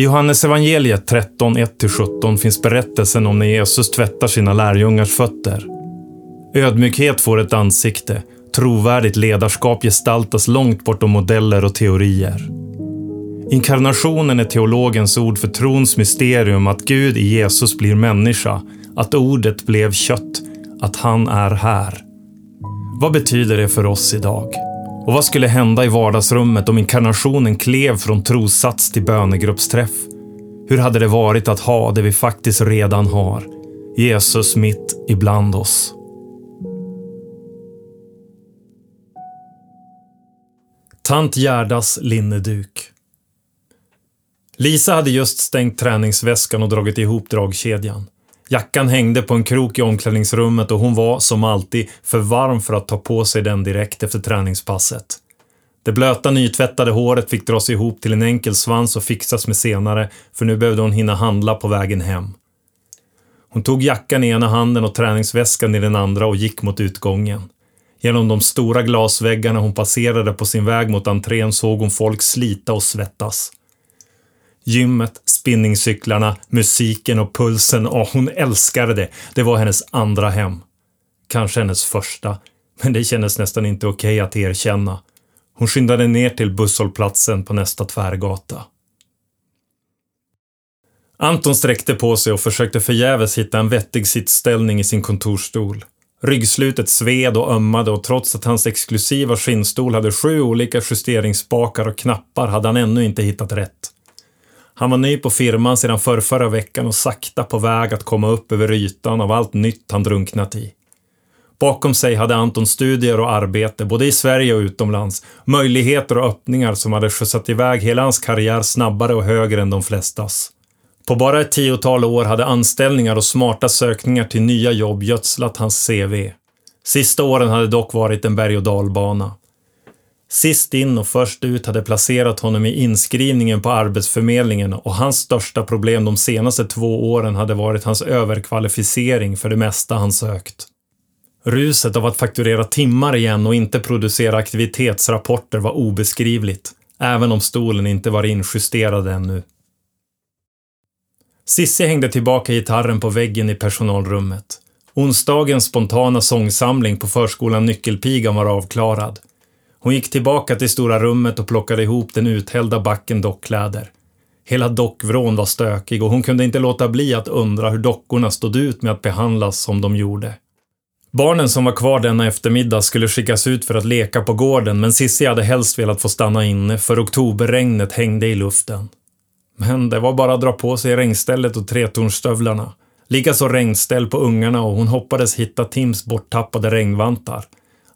I Johannes evangeliet 13, 1-17 finns berättelsen om när Jesus tvättar sina lärjungars fötter. Ödmjukhet får ett ansikte, trovärdigt ledarskap gestaltas långt bortom modeller och teorier. Inkarnationen är teologens ord för trons mysterium att Gud i Jesus blir människa, att ordet blev kött, att han är här. Vad betyder det för oss idag? Och vad skulle hända i vardagsrummet om inkarnationen klev från trossats till bönegruppsträff? Hur hade det varit att ha det vi faktiskt redan har? Jesus mitt ibland oss. Tant Gerdas linneduk. Lisa hade just stängt träningsväskan och dragit ihop dragkedjan. Jackan hängde på en krok i omklädningsrummet och hon var, som alltid, för varm för att ta på sig den direkt efter träningspasset. Det blöta nytvättade håret fick dras ihop till en enkel svans och fixas med senare, för nu behövde hon hinna handla på vägen hem. Hon tog jackan i ena handen och träningsväskan i den andra och gick mot utgången. Genom de stora glasväggarna hon passerade på sin väg mot entrén såg hon folk slita och svettas. Gymmet, spinningcyklarna, musiken och pulsen. Och hon älskade det. Det var hennes andra hem. Kanske hennes första, men det kändes nästan inte okej att erkänna. Hon skyndade ner till busshållplatsen på nästa tvärgata. Anton sträckte på sig och försökte förgäves hitta en vettig sittställning i sin kontorsstol. Ryggslutet sved och ömmade och trots att hans exklusiva skinnstol hade sju olika justeringsspakar och knappar hade han ännu inte hittat rätt. Han var ny på firman sedan förrförra veckan och sakta på väg att komma upp över ytan av allt nytt han drunknat i. Bakom sig hade Anton studier och arbete, både i Sverige och utomlands. Möjligheter och öppningar som hade skjutsat iväg hela hans karriär snabbare och högre än de flestas. På bara ett tiotal år hade anställningar och smarta sökningar till nya jobb gödslat hans CV. Sista åren hade dock varit en berg och dalbana. Sist in och först ut hade placerat honom i inskrivningen på Arbetsförmedlingen och hans största problem de senaste två åren hade varit hans överkvalificering för det mesta han sökt. Ruset av att fakturera timmar igen och inte producera aktivitetsrapporter var obeskrivligt, även om stolen inte var injusterad ännu. Sissi hängde tillbaka gitarren på väggen i personalrummet. Onsdagens spontana sångsamling på förskolan Nyckelpigan var avklarad. Hon gick tillbaka till stora rummet och plockade ihop den uthällda backen dockkläder. Hela dockvrån var stökig och hon kunde inte låta bli att undra hur dockorna stod ut med att behandlas som de gjorde. Barnen som var kvar denna eftermiddag skulle skickas ut för att leka på gården men Sissi hade helst velat få stanna inne för oktoberregnet hängde i luften. Men det var bara att dra på sig regnstället och tretornstövlarna. Likaså regnställ på ungarna och hon hoppades hitta Tims borttappade regnvantar.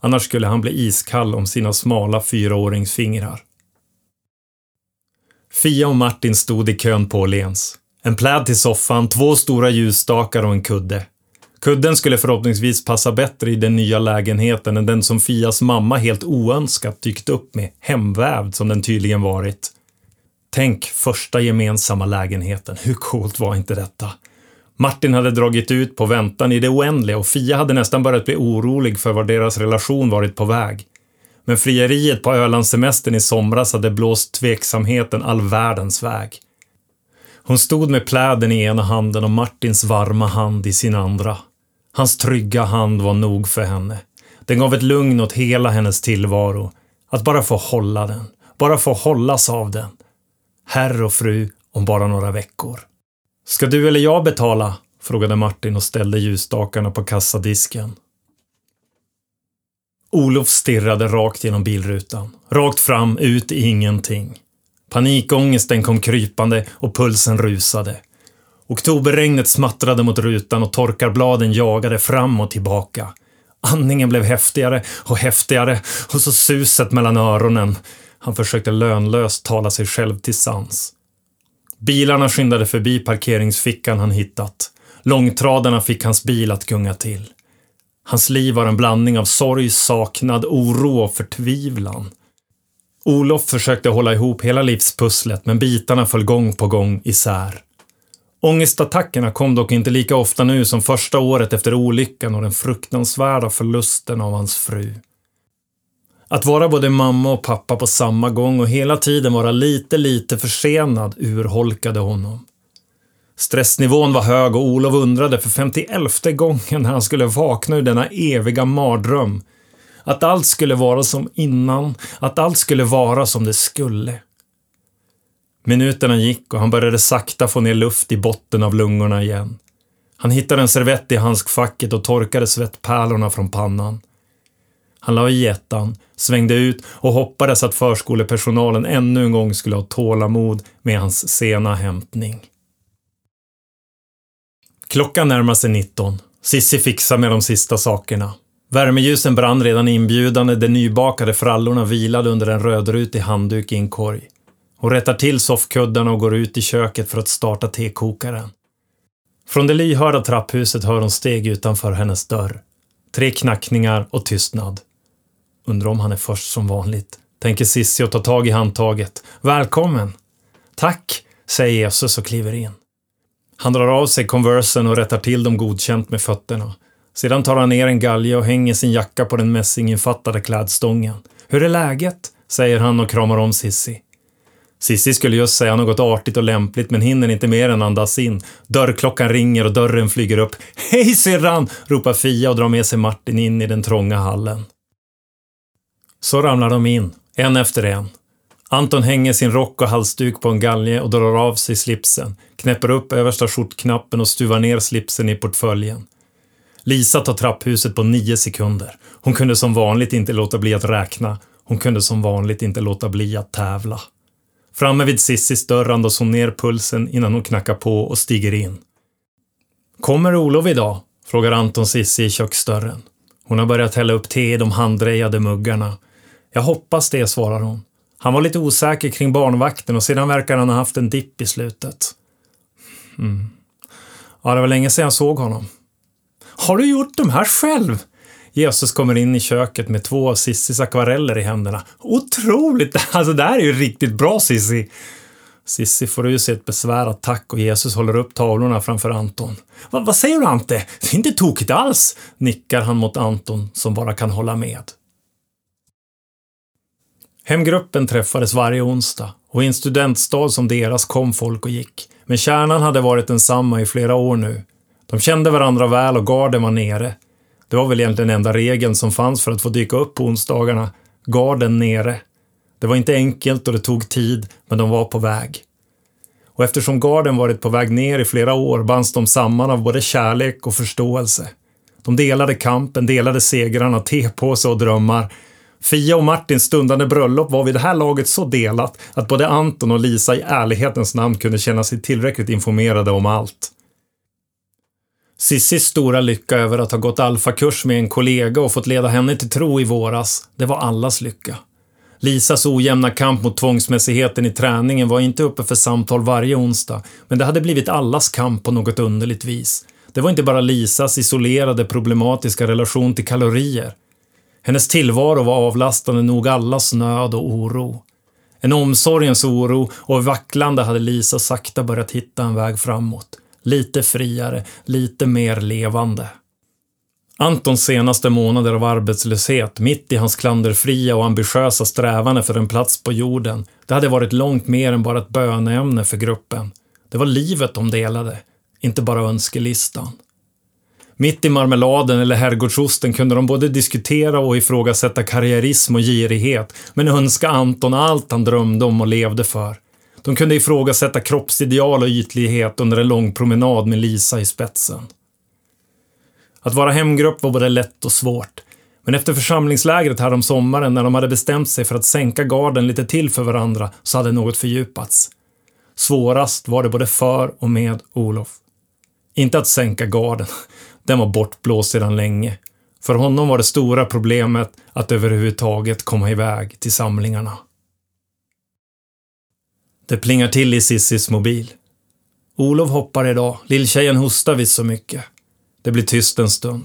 Annars skulle han bli iskall om sina smala fyraåringsfingrar. Fia och Martin stod i kön på Åhléns. En pläd till soffan, två stora ljusstakar och en kudde. Kudden skulle förhoppningsvis passa bättre i den nya lägenheten än den som Fias mamma helt oönskat dykt upp med, hemvävd som den tydligen varit. Tänk första gemensamma lägenheten, hur coolt var inte detta? Martin hade dragit ut på väntan i det oändliga och Fia hade nästan börjat bli orolig för var deras relation varit på väg. Men frieriet på Ölandssemestern i somras hade blåst tveksamheten all världens väg. Hon stod med pläden i ena handen och Martins varma hand i sin andra. Hans trygga hand var nog för henne. Den gav ett lugn åt hela hennes tillvaro. Att bara få hålla den. Bara få hållas av den. Herr och fru om bara några veckor. Ska du eller jag betala? frågade Martin och ställde ljusstakarna på kassadisken. Olof stirrade rakt genom bilrutan. Rakt fram, ut i ingenting. Panikångesten kom krypande och pulsen rusade. Oktoberregnet smattrade mot rutan och torkarbladen jagade fram och tillbaka. Andningen blev häftigare och häftigare och så suset mellan öronen. Han försökte lönlöst tala sig själv till sans. Bilarna skyndade förbi parkeringsfickan han hittat. Långtradarna fick hans bil att gunga till. Hans liv var en blandning av sorg, saknad, oro och förtvivlan. Olof försökte hålla ihop hela livspusslet men bitarna föll gång på gång isär. Ångestattackerna kom dock inte lika ofta nu som första året efter olyckan och den fruktansvärda förlusten av hans fru. Att vara både mamma och pappa på samma gång och hela tiden vara lite, lite försenad urholkade honom. Stressnivån var hög och Olof undrade för femtioelfte gången när han skulle vakna ur denna eviga mardröm. Att allt skulle vara som innan, att allt skulle vara som det skulle. Minuterna gick och han började sakta få ner luft i botten av lungorna igen. Han hittade en servett i handskfacket och torkade svettpärlorna från pannan. Han la i ettan, svängde ut och hoppades att förskolepersonalen ännu en gång skulle ha tålamod med hans sena hämtning. Klockan närmar sig 19. Sissi fixar med de sista sakerna. Värmeljusen brann redan inbjudande, de nybakade frallorna vilade under en rödrutig handduk i en korg. Hon rättar till soffkuddarna och går ut i köket för att starta tekokaren. Från det lyhörda trapphuset hör hon steg utanför hennes dörr. Tre knackningar och tystnad. Undrar om han är först som vanligt, tänker Sissi och tar tag i handtaget. Välkommen! Tack, säger Jesus och kliver in. Han drar av sig konversen och rättar till dem godkänt med fötterna. Sedan tar han ner en galge och hänger sin jacka på den mässinginfattade klädstången. Hur är läget? säger han och kramar om Sissi. Sissi skulle just säga något artigt och lämpligt men hinner inte mer än andas in. Dörrklockan ringer och dörren flyger upp. Hej syrran! ropar Fia och drar med sig Martin in i den trånga hallen. Så ramlar de in, en efter en. Anton hänger sin rock och halsduk på en galge och drar av sig slipsen, knäpper upp översta skjortknappen och stuvar ner slipsen i portföljen. Lisa tar trapphuset på nio sekunder. Hon kunde som vanligt inte låta bli att räkna. Hon kunde som vanligt inte låta bli att tävla. Framme vid Sissis dörr andas hon ner pulsen innan hon knackar på och stiger in. Kommer Olof idag? frågar Anton Sissi i köksdörren. Hon har börjat hälla upp te i de handdrejade muggarna. Jag hoppas det, svarar hon. Han var lite osäker kring barnvakten och sedan verkar han ha haft en dipp i slutet. Mm. Ja, det var länge sedan jag såg honom. Har du gjort de här själv? Jesus kommer in i köket med två av Sissis akvareller i händerna. Otroligt! Alltså det här är ju riktigt bra Sissi! Sissi får ur sig ett besvärat tack och Jesus håller upp tavlorna framför Anton. Va, vad säger du Ante? Det är inte tokigt alls! nickar han mot Anton som bara kan hålla med. Hemgruppen träffades varje onsdag och i en studentstad som deras kom folk och gick. Men kärnan hade varit densamma i flera år nu. De kände varandra väl och garden var nere. Det var väl egentligen enda regeln som fanns för att få dyka upp på onsdagarna. Garden nere. Det var inte enkelt och det tog tid, men de var på väg. Och eftersom garden varit på väg ner i flera år bands de samman av både kärlek och förståelse. De delade kampen, delade segrarna, tepåse och drömmar. Fia och Martins stundande bröllop var vid det här laget så delat att både Anton och Lisa i ärlighetens namn kunde känna sig tillräckligt informerade om allt. Sissis stora lycka över att ha gått alfakurs med en kollega och fått leda henne till tro i våras, det var allas lycka. Lisas ojämna kamp mot tvångsmässigheten i träningen var inte uppe för samtal varje onsdag, men det hade blivit allas kamp på något underligt vis. Det var inte bara Lisas isolerade problematiska relation till kalorier. Hennes tillvaro var avlastande nog allas nöd och oro. En omsorgens oro och vacklande hade Lisa sakta börjat hitta en väg framåt. Lite friare, lite mer levande. Antons senaste månader av arbetslöshet, mitt i hans klanderfria och ambitiösa strävande för en plats på jorden, det hade varit långt mer än bara ett böneämne för gruppen. Det var livet de delade, inte bara önskelistan. Mitt i marmeladen eller herrgårdsosten kunde de både diskutera och ifrågasätta karriärism och girighet, men önska Anton allt han drömde om och levde för. De kunde ifrågasätta kroppsideal och ytlighet under en lång promenad med Lisa i spetsen. Att vara hemgrupp var både lätt och svårt. Men efter församlingslägret här om sommaren när de hade bestämt sig för att sänka garden lite till för varandra så hade något fördjupats. Svårast var det både för och med Olof. Inte att sänka garden, den var bortblåst sedan länge. För honom var det stora problemet att överhuvudtaget komma iväg till samlingarna. Det plingar till i Sissis mobil. Olof hoppar idag, lilltjejen hostar visst så mycket. Det blir tyst en stund.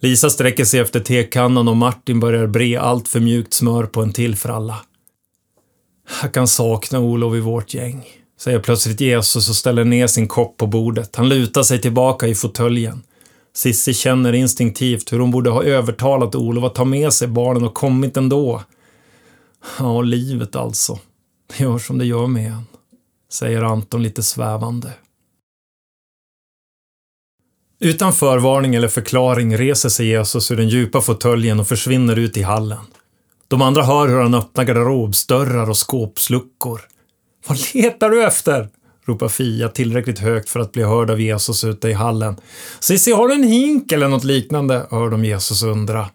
Lisa sträcker sig efter tekannan och Martin börjar bre allt för mjukt smör på en till fralla. Jag kan sakna Olof i vårt gäng, säger plötsligt Jesus och ställer ner sin kopp på bordet. Han lutar sig tillbaka i fåtöljen. Sissi känner instinktivt hur hon borde ha övertalat Olof att ta med sig barnen och kommit ändå. Ja, livet alltså. Det gör som det gör med en, säger Anton lite svävande. Utan förvarning eller förklaring reser sig Jesus ur den djupa fåtöljen och försvinner ut i hallen. De andra hör hur han öppnar garderobsdörrar och skåpsluckor. Vad letar du efter? ropar Fia tillräckligt högt för att bli hörd av Jesus ute i hallen. Cissi, har du en hink eller något liknande? hör de Jesus undra.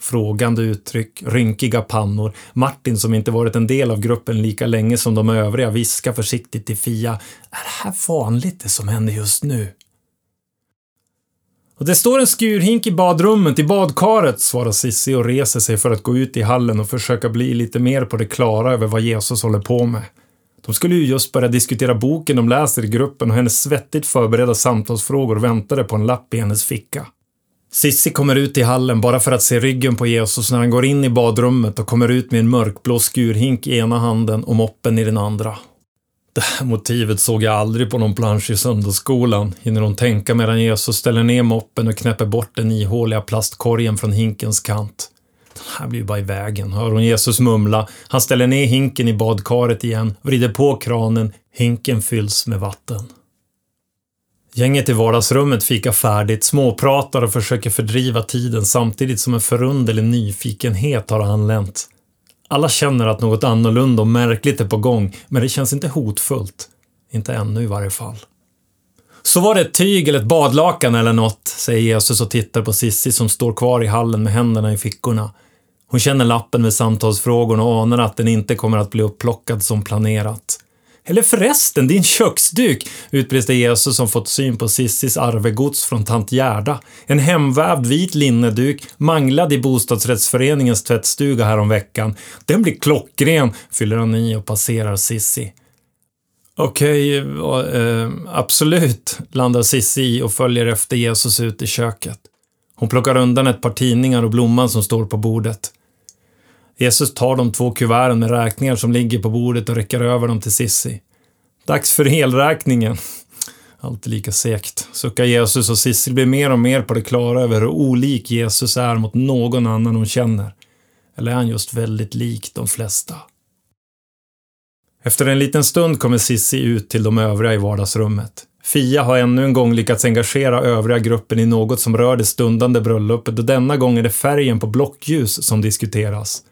Frågande uttryck, rynkiga pannor. Martin, som inte varit en del av gruppen lika länge som de övriga, viskar försiktigt till Fia. Är det här vanligt det som händer just nu? Och det står en skurhink i badrummet, i badkaret, svarar Sissi och reser sig för att gå ut i hallen och försöka bli lite mer på det klara över vad Jesus håller på med. De skulle ju just börja diskutera boken de läser i gruppen och hennes svettigt förberedda samtalsfrågor väntade på en lapp i hennes ficka. Sissi kommer ut i hallen bara för att se ryggen på Jesus när han går in i badrummet och kommer ut med en mörkblå skurhink i ena handen och moppen i den andra. Det här motivet såg jag aldrig på någon plansch i söndagsskolan, hinner hon tänka medan Jesus ställer ner moppen och knäpper bort den ihåliga plastkorgen från hinkens kant. Den här blir ju bara i vägen, hör hon Jesus mumla. Han ställer ner hinken i badkaret igen, vrider på kranen, hinken fylls med vatten. Gänget i vardagsrummet fikar färdigt, småpratar och försöker fördriva tiden samtidigt som en förunderlig nyfikenhet har anlänt. Alla känner att något annorlunda och märkligt är på gång, men det känns inte hotfullt. Inte ännu i varje fall. Så var det ett tyg eller ett badlakan eller något, säger Jesus och tittar på Sissi som står kvar i hallen med händerna i fickorna. Hon känner lappen med samtalsfrågorna och anar att den inte kommer att bli upplockad som planerat. Eller förresten, din köksduk, utbrister Jesus som fått syn på Sissis arvegods från tant Gerda. En hemvävd vit linneduk manglad i bostadsrättsföreningens tvättstuga häromveckan. Den blir klockren, fyller han i och passerar Sissi. Okej, eh, absolut, landar Sissi i och följer efter Jesus ut i köket. Hon plockar undan ett par tidningar och blomman som står på bordet. Jesus tar de två kuverten med räkningar som ligger på bordet och räcker över dem till Sissi. Dags för helräkningen. Alltid lika segt, suckar Jesus och Sissi blir mer och mer på det klara över hur olik Jesus är mot någon annan hon känner. Eller är han just väldigt lik de flesta? Efter en liten stund kommer Sissi ut till de övriga i vardagsrummet. Fia har ännu en gång lyckats engagera övriga gruppen i något som rör det stundande bröllopet och denna gång är det färgen på blockljus som diskuteras.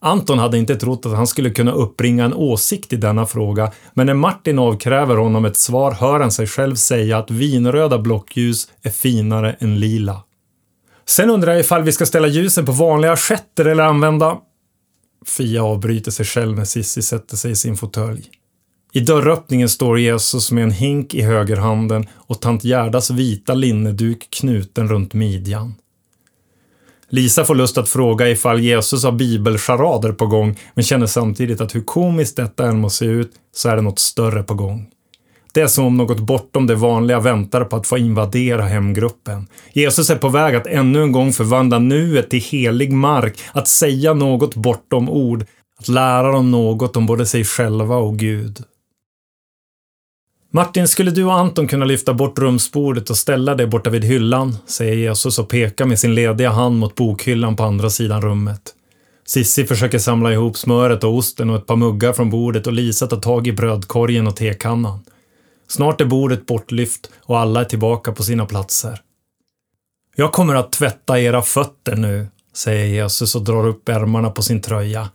Anton hade inte trott att han skulle kunna uppbringa en åsikt i denna fråga, men när Martin avkräver honom ett svar hör han sig själv säga att vinröda blockljus är finare än lila. Sen undrar jag ifall vi ska ställa ljusen på vanliga assietter eller använda... Fia avbryter sig själv när Sissi sätter sig i sin fåtölj. I dörröppningen står Jesus med en hink i högerhanden och tant Gerdas vita linneduk knuten runt midjan. Lisa får lust att fråga ifall Jesus har bibelcharader på gång, men känner samtidigt att hur komiskt detta än må se ut, så är det något större på gång. Det är som om något bortom det vanliga väntar på att få invadera hemgruppen. Jesus är på väg att ännu en gång förvandla nuet till helig mark, att säga något bortom ord, att lära dem något om både sig själva och Gud. Martin, skulle du och Anton kunna lyfta bort rumsbordet och ställa det borta vid hyllan, säger Jesus och pekar med sin lediga hand mot bokhyllan på andra sidan rummet. Sissi försöker samla ihop smöret och osten och ett par muggar från bordet och Lisa tar tag i brödkorgen och tekannan. Snart är bordet bortlyft och alla är tillbaka på sina platser. Jag kommer att tvätta era fötter nu, säger Jesus och drar upp ärmarna på sin tröja.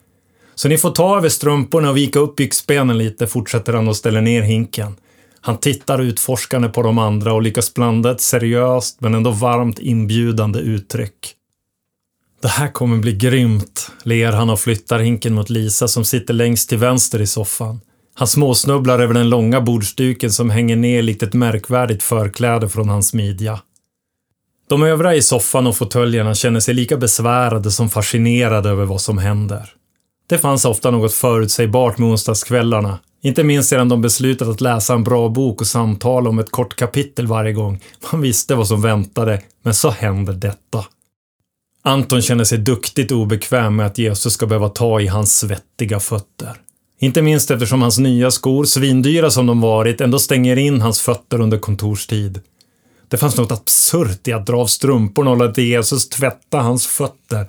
Så ni får ta över strumporna och vika upp byxbenen lite, fortsätter han och ställer ner hinken. Han tittar utforskande på de andra och lyckas blanda ett seriöst men ändå varmt inbjudande uttryck. Det här kommer bli grymt, ler han och flyttar hinken mot Lisa som sitter längst till vänster i soffan. Han småsnubblar över den långa bordsduken som hänger ner likt ett märkvärdigt förkläde från hans midja. De övriga i soffan och fåtöljerna känner sig lika besvärade som fascinerade över vad som händer. Det fanns ofta något förutsägbart med onsdagskvällarna, inte minst sedan de beslutat att läsa en bra bok och samtala om ett kort kapitel varje gång. Man visste vad som väntade, men så händer detta. Anton känner sig duktigt obekväm med att Jesus ska behöva ta i hans svettiga fötter. Inte minst eftersom hans nya skor, svindyra som de varit, ändå stänger in hans fötter under kontorstid. Det fanns något absurt i att dra av strumporna och låta Jesus tvätta hans fötter.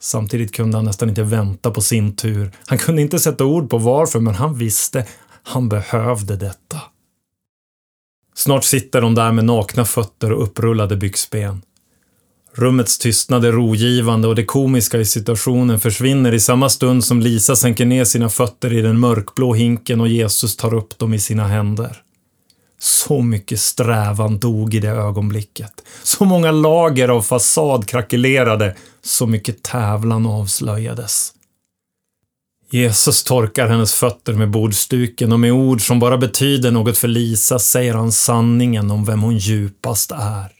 Samtidigt kunde han nästan inte vänta på sin tur. Han kunde inte sätta ord på varför, men han visste han behövde detta. Snart sitter de där med nakna fötter och upprullade byxben. Rummets tystnad är rogivande och det komiska i situationen försvinner i samma stund som Lisa sänker ner sina fötter i den mörkblå hinken och Jesus tar upp dem i sina händer. Så mycket strävan dog i det ögonblicket. Så många lager av fasad krackelerade. Så mycket tävlan avslöjades. Jesus torkar hennes fötter med bordstuken och med ord som bara betyder något för Lisa säger han sanningen om vem hon djupast är.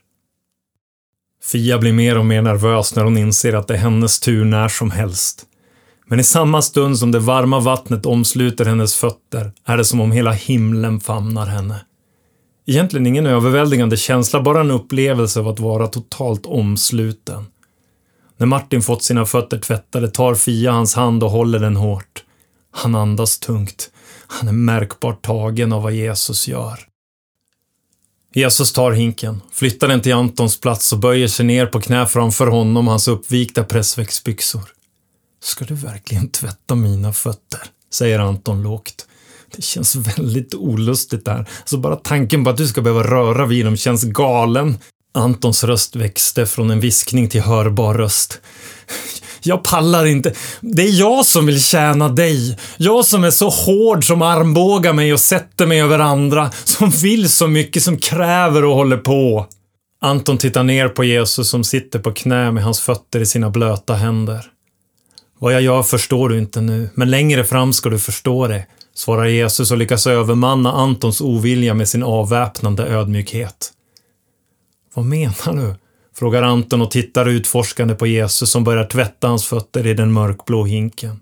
Fia blir mer och mer nervös när hon inser att det är hennes tur när som helst. Men i samma stund som det varma vattnet omsluter hennes fötter är det som om hela himlen famnar henne. Egentligen ingen överväldigande känsla, bara en upplevelse av att vara totalt omsluten. När Martin fått sina fötter tvättade tar Fia hans hand och håller den hårt. Han andas tungt. Han är märkbart tagen av vad Jesus gör. Jesus tar hinken, flyttar den till Antons plats och böjer sig ner på knä framför honom och hans uppvikta pressväxtbyxor. Ska du verkligen tvätta mina fötter? säger Anton lågt. Det känns väldigt olustigt där. Så alltså bara tanken på att du ska behöva röra vid dem känns galen. Antons röst växte från en viskning till hörbar röst. Jag pallar inte. Det är jag som vill tjäna dig. Jag som är så hård som armbågar mig och sätter mig över andra. Som vill så mycket, som kräver och håller på. Anton tittar ner på Jesus som sitter på knä med hans fötter i sina blöta händer. Vad jag gör förstår du inte nu, men längre fram ska du förstå det, svarar Jesus och lyckas övermanna Antons ovilja med sin avväpnande ödmjukhet. Vad menar du? Frågar Anton och tittar utforskande på Jesus som börjar tvätta hans fötter i den mörkblå hinken.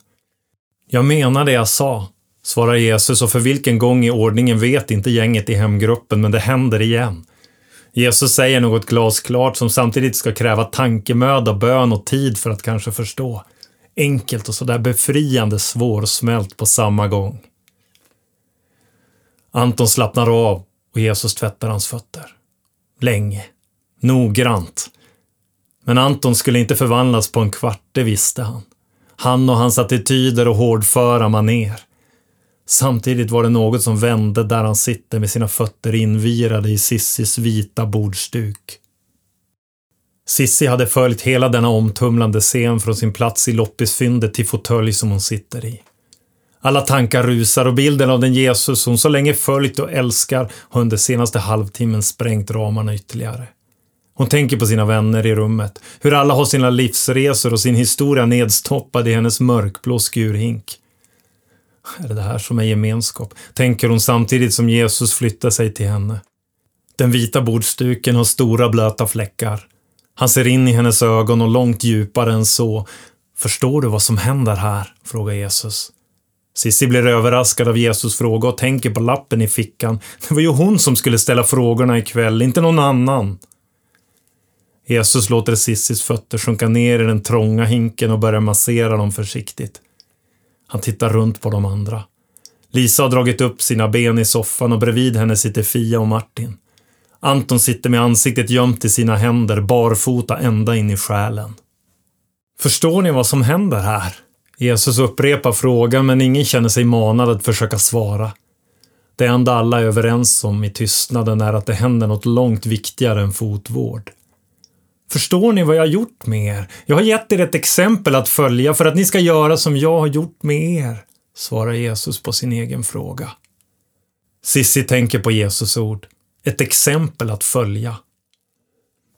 Jag menar det jag sa, svarar Jesus och för vilken gång i ordningen vet inte gänget i hemgruppen, men det händer igen. Jesus säger något glasklart som samtidigt ska kräva tankemöda, bön och tid för att kanske förstå. Enkelt och sådär befriande svårsmält på samma gång. Anton slappnar av och Jesus tvättar hans fötter. Länge. Noggrant. Men Anton skulle inte förvandlas på en kvart, det visste han. Han och hans attityder och hårdföra maner. Samtidigt var det något som vände där han sitter med sina fötter invirade i Sissis vita bordsduk. Sissi hade följt hela denna omtumlande scen från sin plats i loppisfyndet till fåtölj som hon sitter i. Alla tankar rusar och bilden av den Jesus hon så länge följt och älskar har under senaste halvtimmen sprängt ramarna ytterligare. Hon tänker på sina vänner i rummet, hur alla har sina livsresor och sin historia nedstoppad i hennes mörkblå skurhink. Är det det här som är gemenskap? Tänker hon samtidigt som Jesus flyttar sig till henne. Den vita bordsduken har stora blöta fläckar. Han ser in i hennes ögon och långt djupare än så. Förstår du vad som händer här? frågar Jesus. Sissi blir överraskad av Jesus fråga och tänker på lappen i fickan. Det var ju hon som skulle ställa frågorna ikväll, inte någon annan. Jesus låter Sissis fötter sjunka ner i den trånga hinken och börjar massera dem försiktigt. Han tittar runt på de andra. Lisa har dragit upp sina ben i soffan och bredvid henne sitter Fia och Martin. Anton sitter med ansiktet gömt i sina händer, barfota ända in i själen. Förstår ni vad som händer här? Jesus upprepar frågan men ingen känner sig manad att försöka svara. Det enda alla är överens om i tystnaden är att det händer något långt viktigare än fotvård. Förstår ni vad jag har gjort med er? Jag har gett er ett exempel att följa för att ni ska göra som jag har gjort med er, svarar Jesus på sin egen fråga. Sissi tänker på Jesus ord. Ett exempel att följa.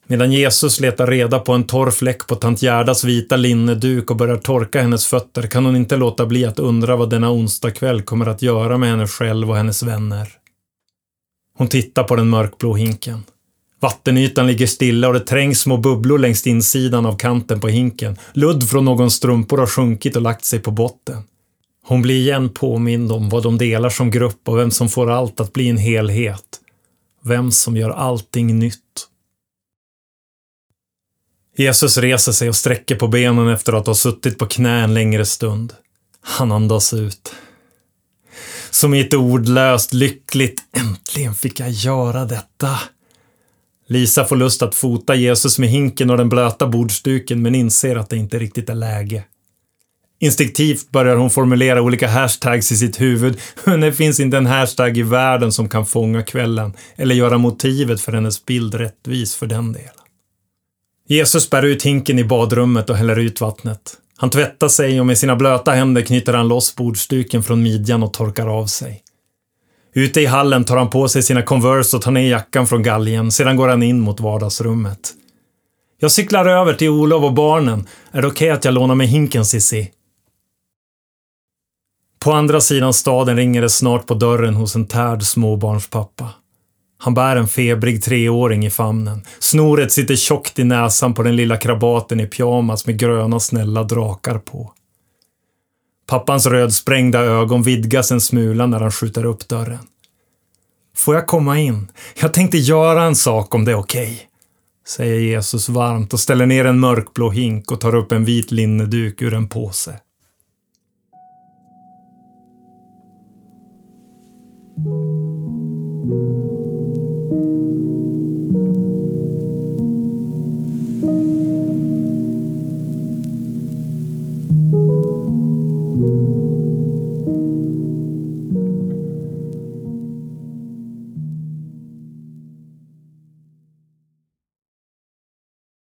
Medan Jesus letar reda på en torr fläck på tant Gerdas vita linneduk och börjar torka hennes fötter kan hon inte låta bli att undra vad denna onsdagkväll kommer att göra med henne själv och hennes vänner. Hon tittar på den mörkblå hinken. Vattenytan ligger stilla och det trängs små bubblor längs insidan av kanten på hinken. Ludd från någons strumpor har sjunkit och lagt sig på botten. Hon blir igen påmind om vad de delar som grupp och vem som får allt att bli en helhet. Vem som gör allting nytt. Jesus reser sig och sträcker på benen efter att ha suttit på knä en längre stund. Han andas ut. Som i ett ordlöst, lyckligt, äntligen fick jag göra detta Lisa får lust att fota Jesus med hinken och den blöta bordsduken men inser att det inte riktigt är läge. Instinktivt börjar hon formulera olika hashtags i sitt huvud, men det finns inte en hashtag i världen som kan fånga kvällen eller göra motivet för hennes bild rättvis för den delen. Jesus bär ut hinken i badrummet och häller ut vattnet. Han tvättar sig och med sina blöta händer knyter han loss bordsduken från midjan och torkar av sig. Ute i hallen tar han på sig sina Converse och tar ner jackan från galgen. Sedan går han in mot vardagsrummet. Jag cyklar över till Olof och barnen. Är det okej okay att jag lånar mig hinken, Sissi? På andra sidan staden ringer det snart på dörren hos en tärd småbarnspappa. Han bär en febrig treåring i famnen. Snoret sitter tjockt i näsan på den lilla krabaten i pyjamas med gröna snälla drakar på. Pappans rödsprängda ögon vidgas en smula när han skjuter upp dörren. Får jag komma in? Jag tänkte göra en sak om det är okej. Okay. Säger Jesus varmt och ställer ner en mörkblå hink och tar upp en vit linneduk ur en påse.